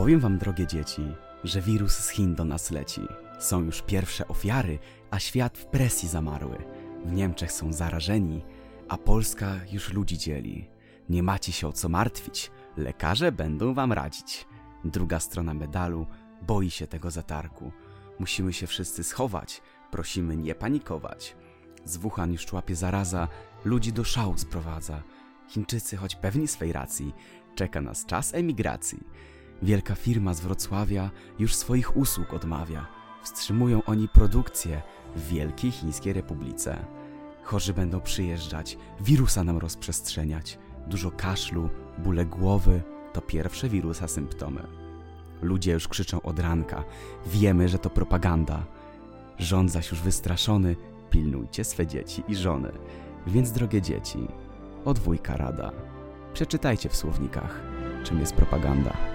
Powiem wam, drogie dzieci, że wirus z Chin do nas leci. Są już pierwsze ofiary, a świat w presji zamarły. W Niemczech są zarażeni, a Polska już ludzi dzieli. Nie macie się o co martwić, lekarze będą wam radzić. Druga strona medalu boi się tego zatargu. Musimy się wszyscy schować, prosimy nie panikować. Z Wuhan już człapie zaraza, ludzi do szału sprowadza. Chińczycy, choć pewni swej racji, czeka nas czas emigracji. Wielka firma z Wrocławia już swoich usług odmawia. Wstrzymują oni produkcję w Wielkiej Chińskiej Republice. Chorzy będą przyjeżdżać, wirusa nam rozprzestrzeniać. Dużo kaszlu, bóle głowy to pierwsze wirusa symptomy. Ludzie już krzyczą od ranka. Wiemy, że to propaganda. Rząd zaś już wystraszony, pilnujcie swe dzieci i żony. Więc drogie dzieci, od wujka rada. Przeczytajcie w słownikach, czym jest propaganda.